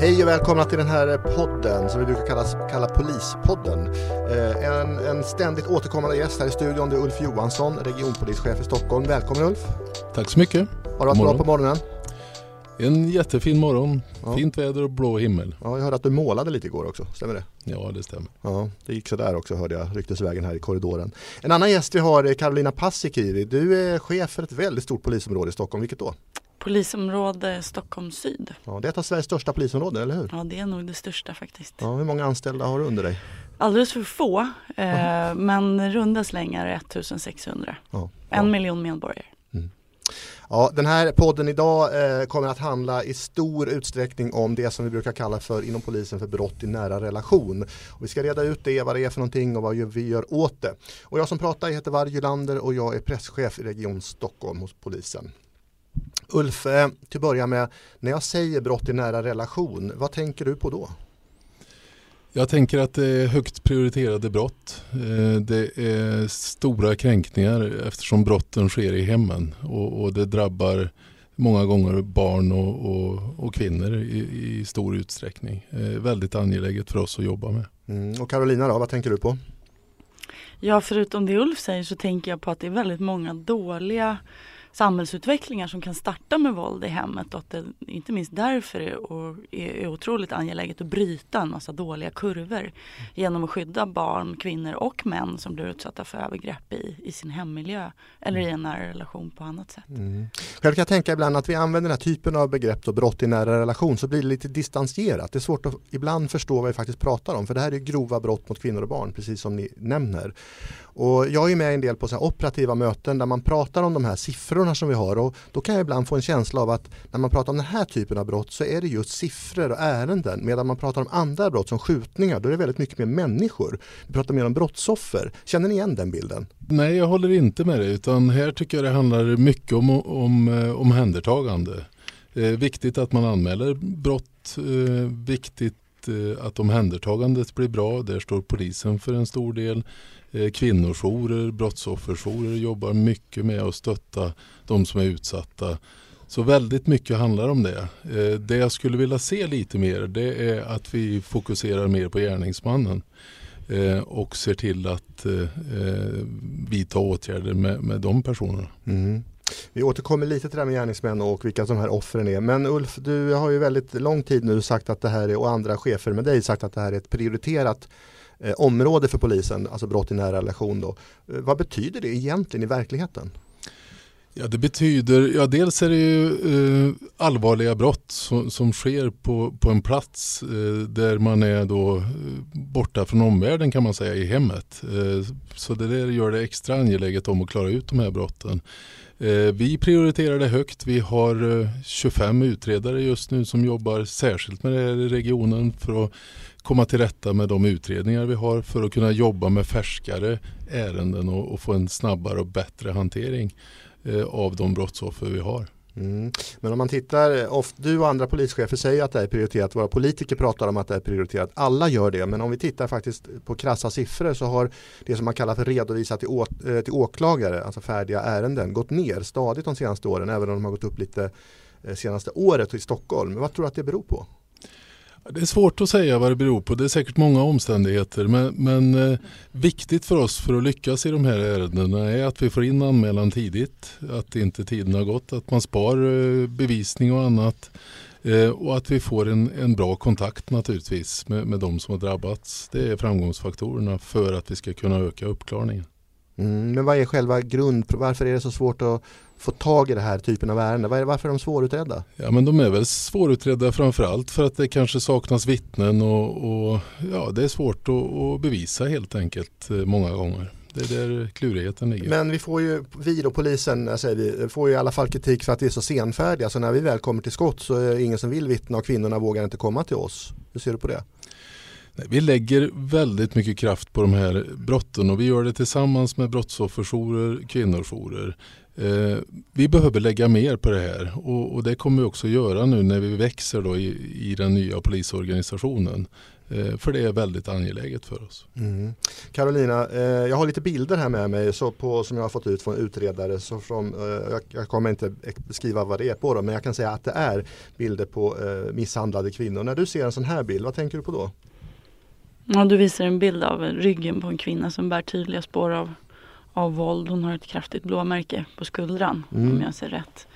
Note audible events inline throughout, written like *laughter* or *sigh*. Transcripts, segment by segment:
Hej och välkomna till den här podden som vi brukar kallas, kalla Polispodden. Eh, en, en ständigt återkommande gäst här i studion det är Ulf Johansson, regionpolischef i Stockholm. Välkommen Ulf! Tack så mycket! Har du varit bra på morgonen? En jättefin morgon, ja. fint väder och blå himmel. Ja, jag hörde att du målade lite igår också, stämmer det? Ja, det stämmer. Ja, det gick sådär också hörde jag ryktesvägen här i korridoren. En annan gäst vi har är Carolina Paasikivi. Du är chef för ett väldigt stort polisområde i Stockholm, vilket då? Polisområde Stockholm syd. Ja, det är ett av Sveriges största polisområden, eller hur? Ja, det är nog det största faktiskt. Ja, hur många anställda har du under dig? Alldeles för få, eh, men runda slängar 1600. Ja, ja. En miljon medborgare. Mm. Ja, den här podden idag eh, kommer att handla i stor utsträckning om det som vi brukar kalla för inom polisen för brott i nära relation. Och vi ska reda ut det, vad det är för någonting och vad vi gör åt det. Och jag som pratar heter Varje Lander och jag är presschef i Region Stockholm hos polisen. Ulf, till att börja med, när jag säger brott i nära relation, vad tänker du på då? Jag tänker att det är högt prioriterade brott. Eh, det är stora kränkningar eftersom brotten sker i hemmen och, det drabbar många gånger barn och, och, och kvinnor i, i, stor utsträckning. Eh, väldigt angeläget för oss att jobba med. Mm. Och Carolina då, vad tänker du på? Ja, förutom det Ulf säger så tänker jag på att det är väldigt många dåliga samhällsutvecklingar som kan starta med våld i hemmet och att det inte minst därför är, är otroligt angeläget att bryta en massa dåliga kurvor genom att skydda barn, kvinnor och män som blir utsatta för övergrepp i, i sin hemmiljö eller i en nära relation på annat sätt. Mm. Själv kan jag tänka ibland att vi använder den här typen av begrepp då, brott i nära relation så blir det lite distanserat. Det är svårt att ibland förstå vad vi faktiskt pratar om för det här är grova brott mot kvinnor och barn precis som ni nämner. Och jag är med en del på så operativa möten där man pratar om de här siffrorna som vi har och då kan jag ibland få en känsla av att när man pratar om den här typen av brott så är det just siffror och ärenden medan man pratar om andra brott som skjutningar då är det väldigt mycket mer människor. Vi pratar mer om brottsoffer. Känner ni igen den bilden? Nej, jag håller inte med dig utan här tycker jag det handlar mycket om, om eh, omhändertagande. Eh, viktigt att man anmäler brott, eh, viktigt eh, att omhändertagandet blir bra. Där står polisen för en stor del. Eh, kvinnojourer, brottsofferjourer jobbar mycket med att stötta de som är utsatta. Så väldigt mycket handlar om det. Eh, det jag skulle vilja se lite mer det är att vi fokuserar mer på gärningsmannen eh, och ser till att vidta åtgärder med, med de personerna. Mm. Vi återkommer lite till det här med gärningsmän och vilka de här offren är. Men Ulf, du har ju väldigt lång tid nu sagt att det här är, och andra chefer med dig sagt att det här är ett prioriterat eh, område för polisen, alltså brott i nära relation. Då. Eh, vad betyder det egentligen i verkligheten? Ja, det betyder, ja dels är det ju eh, allvarliga brott som, som sker på, på en plats eh, där man är då eh, borta från omvärlden kan man säga i hemmet. Eh, så det där gör det extra angeläget om att klara ut de här brotten. Eh, vi prioriterar det högt. Vi har eh, 25 utredare just nu som jobbar särskilt med det här i regionen för att komma till rätta med de utredningar vi har för att kunna jobba med färskare ärenden och, och få en snabbare och bättre hantering eh, av de brottsoffer vi har. Mm. Men om man tittar, eh, ofta, du och andra polischefer säger att det är prioriterat, våra politiker pratar om att det är prioriterat, alla gör det, men om vi tittar faktiskt på krassa siffror så har det som man kallar för redovisat till, å, eh, till åklagare, alltså färdiga ärenden, gått ner stadigt de senaste åren, även om de har gått upp lite eh, senaste året i Stockholm. Vad tror du att det beror på? Det är svårt att säga vad det beror på. Det är säkert många omständigheter. Men, men eh, viktigt för oss för att lyckas i de här ärendena är att vi får in anmälan tidigt. Att inte tiden har gått. Att man spar eh, bevisning och annat. Eh, och att vi får en, en bra kontakt naturligtvis med, med de som har drabbats. Det är framgångsfaktorerna för att vi ska kunna öka uppklarningen. Mm, men vad är själva grund, varför är det så svårt att få tag i den här typen av ärenden? Varför är de svårutredda? Ja men de är väl svårutredda framförallt för att det kanske saknas vittnen och, och ja, det är svårt att, att, bevisa helt enkelt eh, många gånger. Det är där klurigheten ligger. Men vi får ju, vi då polisen säger vi, får ju i alla fall kritik för att vi är så senfärdiga. Så när vi väl kommer till skott så är det ingen som vill vittna och kvinnorna vågar inte komma till oss. Hur ser du på det? Vi lägger väldigt mycket kraft på de här brotten och vi gör det tillsammans med brottsofferjourer, kvinnojourer. Eh, vi behöver lägga mer på det här och, och, det kommer vi också göra nu när vi växer då i, i den nya polisorganisationen. Eh, för det är väldigt angeläget för oss. Mm. Carolina, eh, jag har lite bilder här med mig så på, som jag har fått ut från utredare. Så från, eh, jag, jag, kommer inte beskriva vad det är på dem, men jag kan säga att det är bilder på eh, misshandlade kvinnor. När du ser en sån här bild, vad tänker du på då? Ja, du visar en bild av ryggen på en kvinna som bär tydliga spår av, av våld. Hon har ett kraftigt blåmärke på skuldran mm. om jag ser rätt.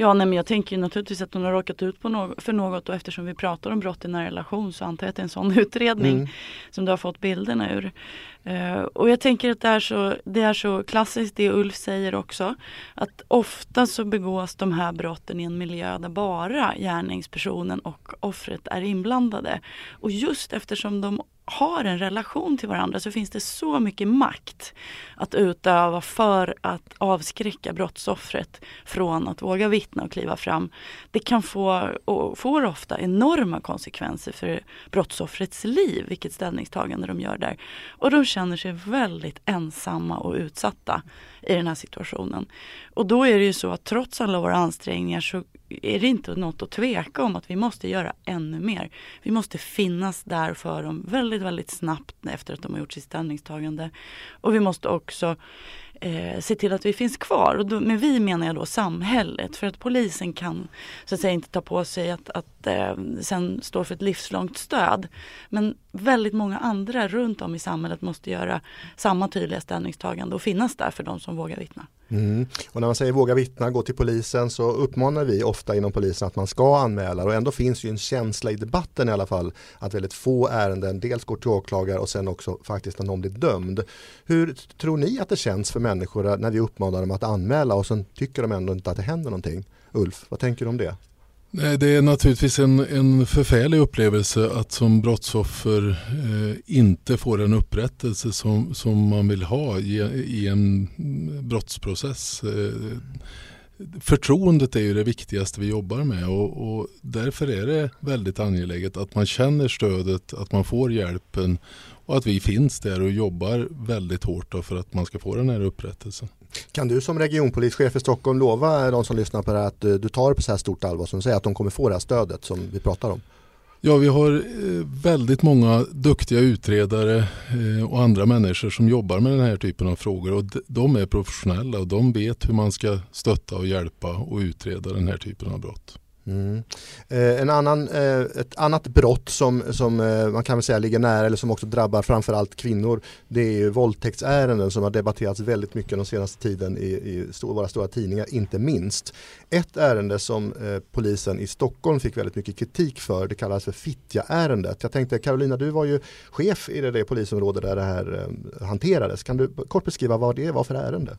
Ja, nej, men jag tänker naturligtvis att hon har råkat ut på något, för något och eftersom vi pratar om brott i nära relation så antar jag att det är en sån *laughs* utredning mm. som du har fått bilderna ur. Uh, och jag tänker att det är, så, det är så klassiskt det Ulf säger också. Att ofta så begås de här brotten i en miljö där bara gärningspersonen och offret är inblandade. Och just eftersom de har en relation till varandra så finns det så mycket makt att utöva för att avskräcka brottsoffret från att våga vittna och kliva fram. Det kan få, och får ofta, enorma konsekvenser för brottsoffrets liv, vilket ställningstagande de gör där. Och de känner sig väldigt ensamma och utsatta i den här situationen. Och då är det ju så att trots alla våra ansträngningar så är det inte något att tveka om att vi måste göra ännu mer. Vi måste finnas där för dem väldigt, väldigt snabbt efter att de har gjort sitt ställningstagande. Och vi måste också eh, se till att vi finns kvar. Och då, med vi menar jag då samhället. För att polisen kan så att säga inte ta på sig att, att eh, sen stå för ett livslångt stöd. Men väldigt många andra runt om i samhället måste göra samma tydliga ställningstagande och finnas där för de som vågar vittna. Mm. Och när man säger våga vittna, gå till polisen så uppmanar vi ofta inom polisen att man ska anmäla och ändå finns ju en känsla i debatten i alla fall att väldigt få ärenden dels går till åklagare och sen också faktiskt när någon blir dömd. Hur tror ni att det känns för människor när vi uppmanar dem att anmäla och sen tycker de ändå inte att det händer någonting? Ulf, vad tänker du om det? Nej, det är naturligtvis en, en förfärlig upplevelse att som brottsoffer eh, inte få den upprättelse som, som man vill ha i, i en brottsprocess. Eh, förtroendet är ju det viktigaste vi jobbar med och, och, därför är det väldigt angeläget att man känner stödet, att man får hjälpen och att vi finns där och jobbar väldigt hårt för att man ska få den här upprättelsen. Kan du som regionpolischef i Stockholm lova de som lyssnar på det här att du tar det på så här stort allvar som du säger att de kommer få det här stödet som vi pratar om? Ja, vi har eh, väldigt många duktiga utredare eh, och andra människor som jobbar med den här typen av frågor och de är professionella och de vet hur man ska stötta och hjälpa och utreda den här typen av brott. Mm. Eh, en annan, eh, ett annat brott som, som eh, man kan väl säga ligger nära eller som också drabbar framförallt kvinnor det är ju våldtäktsärenden som har debatterats väldigt mycket den senaste tiden i, i stor, våra stora tidningar, inte minst. Ett ärende som eh, polisen i Stockholm fick väldigt mycket kritik för det kallas för Fittja-ärendet. Jag tänkte Carolina, du var ju chef i det, det polisområde där det här eh, hanterades. Kan du kort beskriva vad det var för ärende?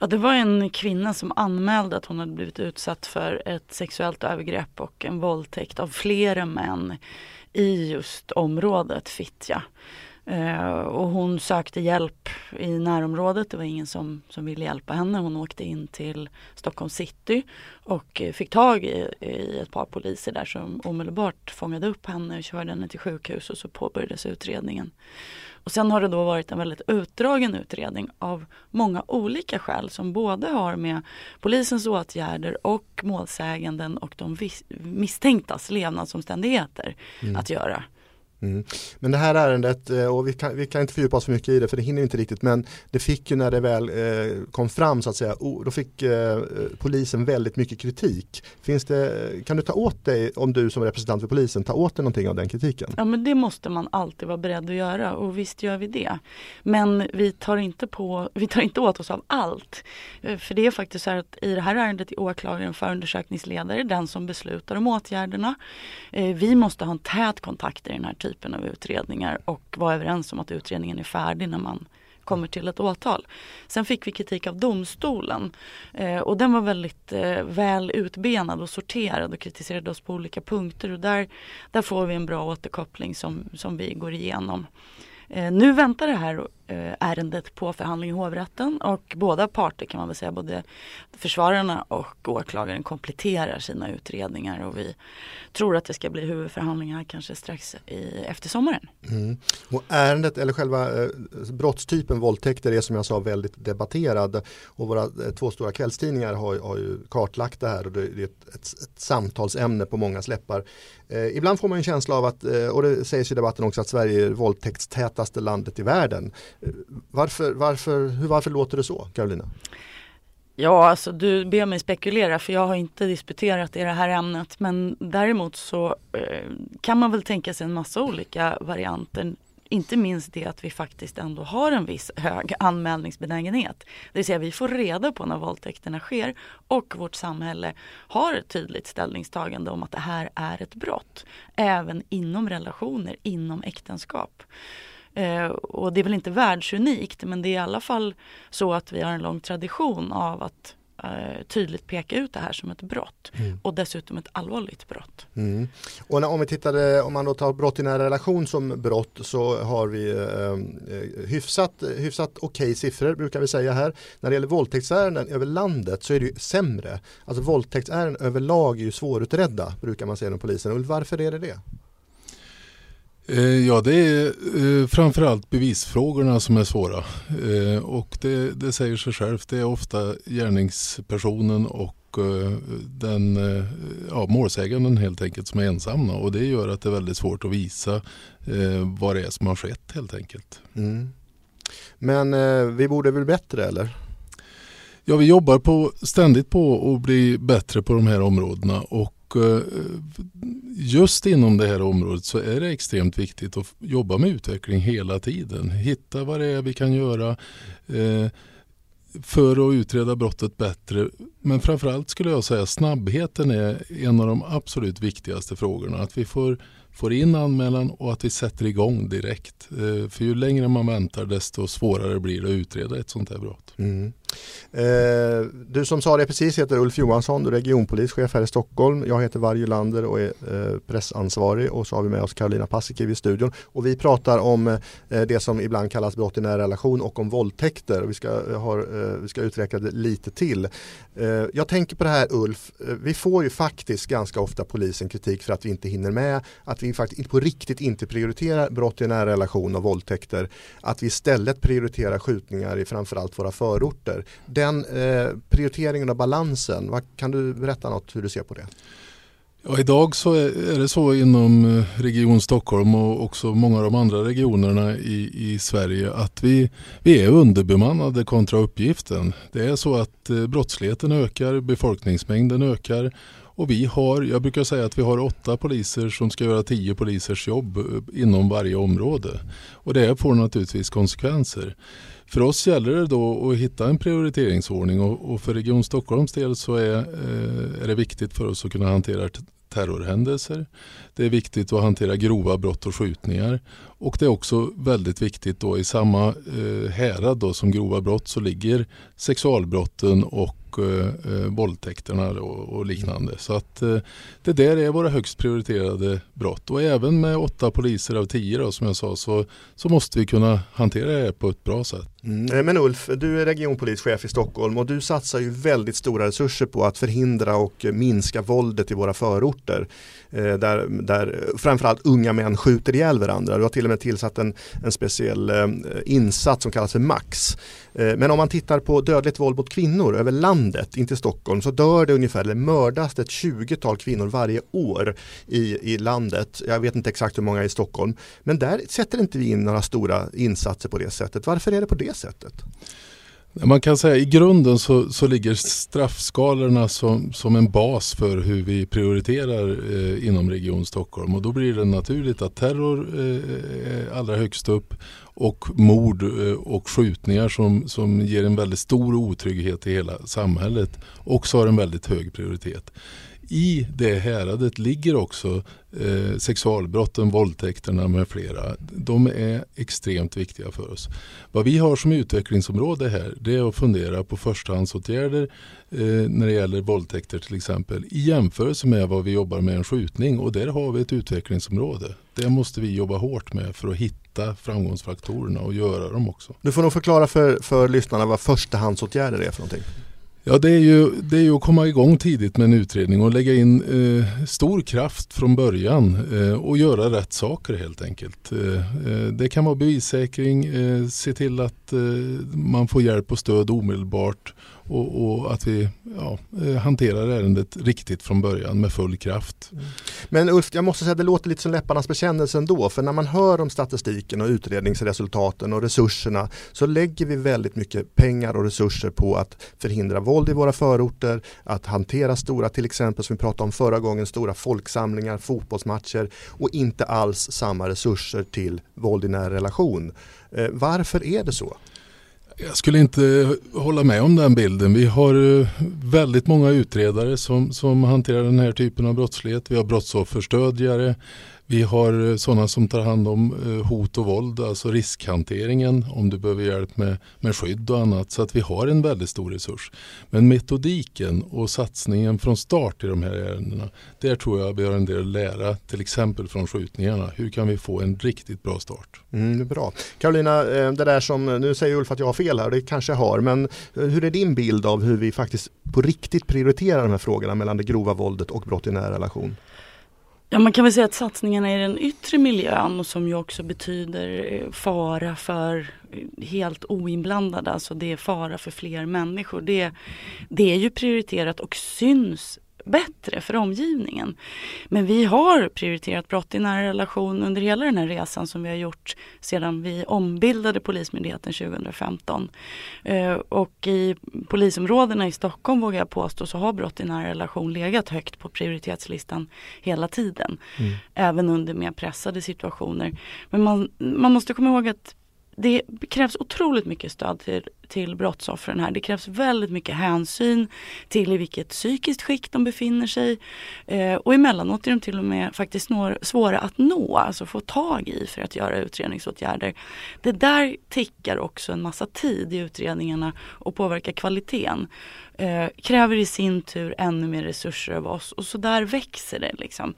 Ja, det var en kvinna som anmälde att hon hade blivit utsatt för ett sexuellt övergrepp och en våldtäkt av flera män i just området Fittja. Eh, och hon sökte hjälp i närområdet. Det var ingen som, som ville hjälpa henne. Hon åkte in till Stockholm city och fick tag i, i ett par poliser där som omedelbart fångade upp henne och körde henne till sjukhus och så påbörjades utredningen. Och sen har det då varit en väldigt utdragen utredning av många olika skäl som både har med polisens åtgärder och målsäganden och de misstänktas levnadsomständigheter mm. att göra. Mm. Men det här ärendet, eh, och vi kan, vi kan inte fördjupa oss för mycket i det för det hinner inte riktigt men det fick ju när det väl eh, kom fram så att säga, då fick eh, polisen väldigt mycket kritik. Finns det, kan du ta åt dig, om du som representant för polisen, ta åt dig någonting av den kritiken? Ja men det måste man alltid vara beredd att göra och visst gör vi det. Men vi tar inte, på, vi tar inte åt oss av allt. För det är faktiskt så här att i det här ärendet är åklagaren förundersökningsledare den som beslutar om åtgärderna. Vi måste ha en tät kontakt i den här typen av utredningar och var överens om att utredningen är färdig när man kommer till ett åtal. Sen fick vi kritik av domstolen eh, och den var väldigt eh, väl utbenad och sorterad och kritiserade oss på olika punkter och där, där får vi en bra återkoppling som, som vi går igenom. Eh, nu väntar det här Eh, ärendet på förhandling i hovrätten och båda parter kan man väl säga, både försvararna och åklagaren kompletterar sina utredningar och vi tror att det ska bli huvudförhandlingar kanske strax i, efter sommaren. Mm. Och ärendet eller själva eh, brottstypen våldtäkter är som jag sa väldigt debatterad och våra eh, två stora kvällstidningar har, har ju kartlagt det här och det är ett, ett, ett samtalsämne på många läppar. Eh, ibland får man en känsla av att, eh, och det sägs i debatten också, att Sverige är våldtäktstätaste landet i världen. Varför, varför, hur, varför låter det så, Karolina? Ja, alltså du ber mig spekulera för jag har inte disputerat i det här ämnet. Men däremot så eh, kan man väl tänka sig en massa olika varianter. Inte minst det att vi faktiskt ändå har en viss hög anmälningsbenägenhet. Det vill säga vi får reda på när våldtäkterna sker och vårt samhälle har ett tydligt ställningstagande om att det här är ett brott. Även inom relationer, inom äktenskap. Eh, och det är väl inte världsunikt men det är i alla fall så att vi har en lång tradition av att eh, tydligt peka ut det här som ett brott mm. och dessutom ett allvarligt brott. Mm. Och när, om vi tittar, om man då tar brott i nära relation som brott så har vi eh, eh hyfsat, hyfsat okej okay siffror brukar vi säga här. När det gäller våldtäktsärenden över landet så är det ju sämre. Alltså våldtäktsärenden överlag är ju svårutredda brukar man säga inom polisen. Och varför är det det? Eh, ja, det är eh, framförallt bevisfrågorna som är svåra. Eh, och det, det säger sig självt. Det är ofta gärningspersonen och den ja, målsäganden helt enkelt som är ensamma. Och det gör att det är väldigt svårt att visa vad det är som har skett helt enkelt. Mm. Men vi borde väl bättre eller? Ja, vi jobbar på, ständigt på att bli bättre på de här områdena och och eh, just inom det här området så är det extremt viktigt att jobba med utveckling hela tiden. Hitta vad det är vi kan göra eh, för att utreda brottet bättre. Men framförallt skulle jag säga snabbheten är en av de absolut viktigaste frågorna. Att vi får får in anmälan och att vi sätter igång direkt. Eh, för ju längre man väntar desto svårare blir det att utreda ett sånt här brott. Mm. Eh, du som sa det precis heter Ulf Johansson, du är regionpolischef här i Stockholm. Jag heter Varje Lander och är eh, pressansvarig och så har vi med oss Karolina Paasikivi i studion. Och vi pratar om eh, det som ibland kallas brott i nära relation och om våldtäkter. Vi ska, eh, har, eh, vi ska utveckla det lite till. Eh, jag tänker på det här Ulf, eh, vi får ju faktiskt ganska ofta polisen kritik för att vi inte hinner med, att vi vi faktiskt på riktigt inte prioriterar brott i nära relation och våldtäkter. Att vi istället prioriterar skjutningar i framförallt våra förorter. Den eh, prioriteringen och balansen, vad, kan du berätta något hur du ser på det? Ja, idag så är det så inom eh, Region Stockholm och också många av de andra regionerna i, i Sverige att vi, vi är underbemannade kontra uppgiften. Det är så att eh, brottsligheten ökar, befolkningsmängden ökar och vi har, jag brukar säga att vi har åtta poliser som ska göra tio polisers jobb eh, inom varje område. Och det får naturligtvis konsekvenser. För oss gäller det då att hitta en prioriteringsordning och, och för Region Stockholms del så är, eh, är det viktigt för oss att kunna hantera terrorhändelser. Det är viktigt att hantera grova brott och skjutningar. Och det är också väldigt viktigt då i samma eh, härad då som grova brott så ligger sexualbrotten och eh, eh våldtäkterna och, och liknande. Så att eh, det där är våra högst prioriterade brott. Och även med åtta poliser av tio då, som jag sa så, så måste vi kunna hantera det på ett bra sätt. Mm. Eh, men Ulf, du är regionpolischef i Stockholm och du satsar ju väldigt stora resurser på att förhindra och minska våldet i våra förorter. Eh, där, där framförallt unga män skjuter ihjäl varandra. Du har till och med tillsatt en, en speciell eh, insats som kallas för MAX. Eh, men om man tittar på dödligt våld mot kvinnor över landet, inte Stockholm, så dör det ungefär, eller mördas ett 20-tal kvinnor varje år i, i landet. Jag vet inte exakt hur många i Stockholm. Men där sätter inte vi in några stora insatser på det sättet. Varför är det på det sättet? Man kan säga i grunden så, så ligger straffskalorna som, som en bas för hur vi prioriterar eh, inom Region Stockholm och då blir det naturligt att terror eh, är allra högst upp och mord eh, och skjutningar som, som ger en väldigt stor otrygghet i hela samhället också har en väldigt hög prioritet i det häradet ligger också eh, sexualbrotten, våldtäkterna med flera. De är extremt viktiga för oss. Vad vi har som utvecklingsområde här det är att fundera på förstahandsåtgärder eh, när det gäller våldtäkter till exempel i jämförelse med vad vi jobbar med en skjutning och där har vi ett utvecklingsområde. Det måste vi jobba hårt med för att hitta framgångsfaktorerna och göra dem också. Du får nog förklara för, för lyssnarna vad förstahandsåtgärder är för någonting. Ja, det är, ju, det är ju att komma igång tidigt med en utredning och lägga in eh, stor kraft från början eh, och göra rätt saker helt enkelt. Eh, eh det kan vara bevissäkring, eh, se till att eh, man får hjälp och stöd omedelbart och, och, att vi ja, eh, hanterar ärendet riktigt från början med full kraft. Mm. Men Ulf, jag måste säga att det låter lite som läpparnas bekännelse ändå. För när man hör om statistiken och utredningsresultaten och resurserna så lägger vi väldigt mycket pengar och resurser på att förhindra våld i våra förorter, att hantera stora, till exempel som vi pratade om förra gången, stora folksamlingar, fotbollsmatcher och inte alls samma resurser till våld i nära relation. Eh, varför är det så? Jag skulle inte hålla med om den bilden. Vi har eh, väldigt många utredare som, som hanterar den här typen av brottslighet. Vi har brottsofferstödjare. Vi har eh, sådana som tar hand om eh, hot och våld, alltså riskhanteringen om du behöver hjälp med, med skydd och annat. Så att vi har en väldigt stor resurs. Men metodiken och satsningen från start i de här ärendena, där tror jag vi har en del att lära, till exempel från skjutningarna. Hur kan vi få en riktigt bra start? Mm, bra. Karolina, eh, det där som, nu säger Ulf att jag har fel här, det kanske jag har, men hur är din bild av hur vi faktiskt på riktigt prioriterar de här frågorna mellan det grova våldet och brott i nära relation? Ja, man kan väl säga att satsningarna i den yttre miljön som ju också betyder eh, fara för eh, helt oinblandade, alltså det är fara för fler människor. Det, det är ju prioriterat och syns bättre för omgivningen. Men vi har prioriterat brott i nära relation under hela den här resan som vi har gjort sedan vi ombildade Polismyndigheten 2015. Eh, och i polisområdena i Stockholm vågar jag påstå så har brott i nära relation legat högt på prioritetslistan hela tiden. Mm. Även under mer pressade situationer. Men man, man måste komma ihåg att det krävs otroligt mycket stöd till, till brottsoffren här. Det krävs väldigt mycket hänsyn till i vilket psykiskt skick de befinner sig. Eh, och emellanåt är de till och med faktiskt når, svåra att nå, alltså få tag i för att göra utredningsåtgärder. Det där tickar också en massa tid i utredningarna och påverkar kvaliteten eh, kräver i sin tur ännu mer resurser av oss och så där växer det. Liksom.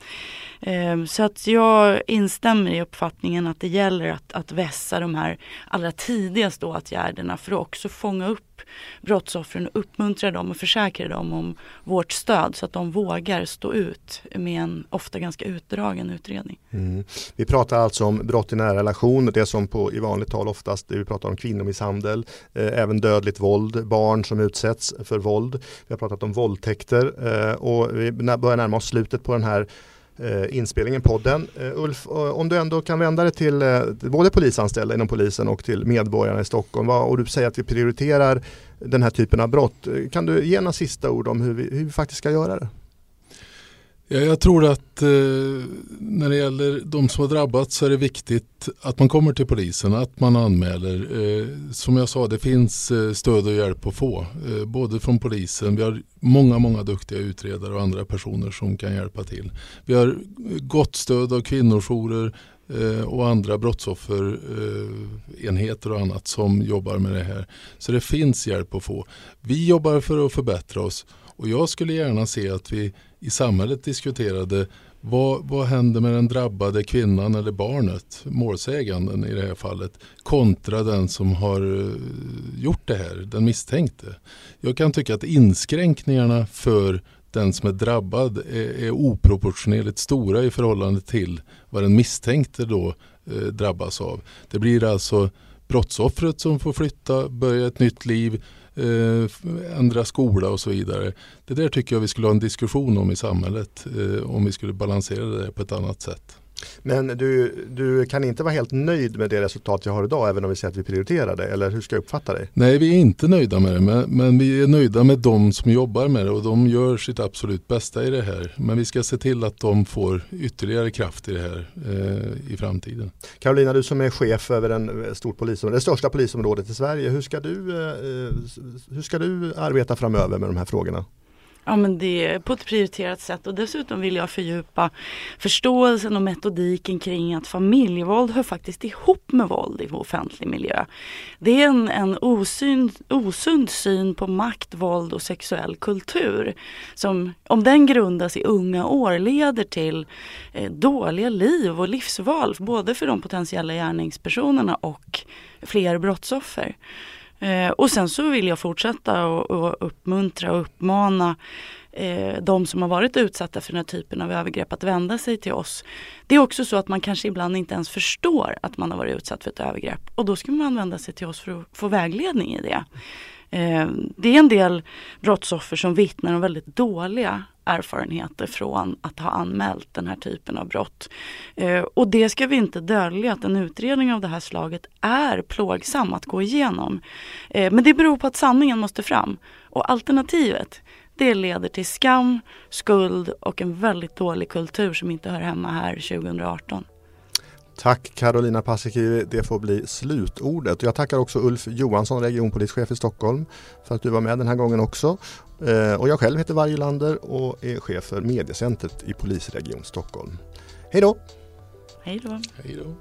Eh, så att jag instämmer i uppfattningen att det gäller att, att vässa de här allra tidigaste åtgärderna för att också fånga upp brottsoffren och uppmuntra dem och försäkra dem om vårt stöd så att de vågar stå ut med en ofta ganska utdragen utredning. Mm. Vi pratar alltså om brott i nära relation, det som på, i vanligt tal oftast vi pratar om kvinnomisshandel, eh, även dödligt våld, barn som utsätts för våld. Vi har pratat om våldtäkter eh, och vi börjar närma oss slutet på den här Eh, inspelningen, podden. Eh, Ulf, eh, om du ändå kan vända dig till eh, både polisanställda inom polisen och till medborgarna i Stockholm vad, och du säger att vi prioriterar den här typen av brott. Eh, kan du ge några sista ord om hur vi, hur vi faktiskt ska göra det? Ja, jag tror att eh, när det gäller de som har drabbats så är det viktigt att man kommer till polisen, att man anmäler. Eh, som jag sa, det finns eh, stöd och hjälp att få. Eh, både från polisen, vi har många, många duktiga utredare och andra personer som kan hjälpa till. Vi har gott stöd av kvinnojourer eh, och andra brottsofferenheter eh, och annat som jobbar med det här. Så det finns hjälp att få. Vi jobbar för att förbättra oss och jag skulle gärna se att vi i samhället diskuterade vad, vad händer med den drabbade kvinnan eller barnet, målsäganden i det här fallet, kontra den som har eh, gjort det här, den misstänkte. Jag kan tycka att inskränkningarna för den som är drabbad är, är oproportionerligt stora i förhållande till vad den misstänkte då eh, drabbas av. Det blir alltså brottsoffret som får flytta, börja ett nytt liv eh, ändra skola och så vidare. Det där tycker jag vi skulle ha en diskussion om i samhället eh, om vi skulle balansera det på ett annat sätt. Men du, du kan inte vara helt nöjd med det resultat jag har idag även om vi säger att vi prioriterar det eller hur ska jag uppfatta dig? Nej vi är inte nöjda med det men, men, vi är nöjda med de som jobbar med det och de gör sitt absolut bästa i det här. Men vi ska se till att de får ytterligare kraft i det här eh, i framtiden. Carolina du som är chef över en eh, stort polisområde, det största polisområdet i Sverige. Hur ska, du, eh, hur ska du arbeta framöver med de här frågorna? Ja men det är på ett prioriterat sätt och dessutom vill jag fördjupa förståelsen och metodiken kring att familjevåld hör faktiskt ihop med våld i offentlig miljö. Det är en, en osyn, osund syn på makt, våld och sexuell kultur som om den grundas i unga år leder till eh, dåliga liv och livsval både för de potentiella gärningspersonerna och fler brottsoffer. Eh, och sen så vill jag fortsätta och, och uppmuntra och uppmana eh, de som har varit utsatta för den här typen av övergrepp att vända sig till oss. Det är också så att man kanske ibland inte ens förstår att man har varit utsatt för ett övergrepp och då ska man vända sig till oss för att få vägledning i det. Eh, det är en del brottsoffer som vittnar om väldigt dåliga erfarenheter från att ha anmält den här typen av brott. Eh, och det ska vi inte dölja att en utredning av det här slaget är plågsam att gå igenom. Eh, men det beror på att sanningen måste fram. Och alternativet det leder till skam, skuld och en väldigt dålig kultur som inte hör hemma här 2018. Tack Carolina Paasikivi, det får bli slutordet. Jag tackar också Ulf Johansson, regionpolischef i Stockholm, för att du var med den här gången också. Eh, och jag själv heter Varjelander och är chef för mediecentret i Polisregion Stockholm. Hej då! Hej då! Hej då!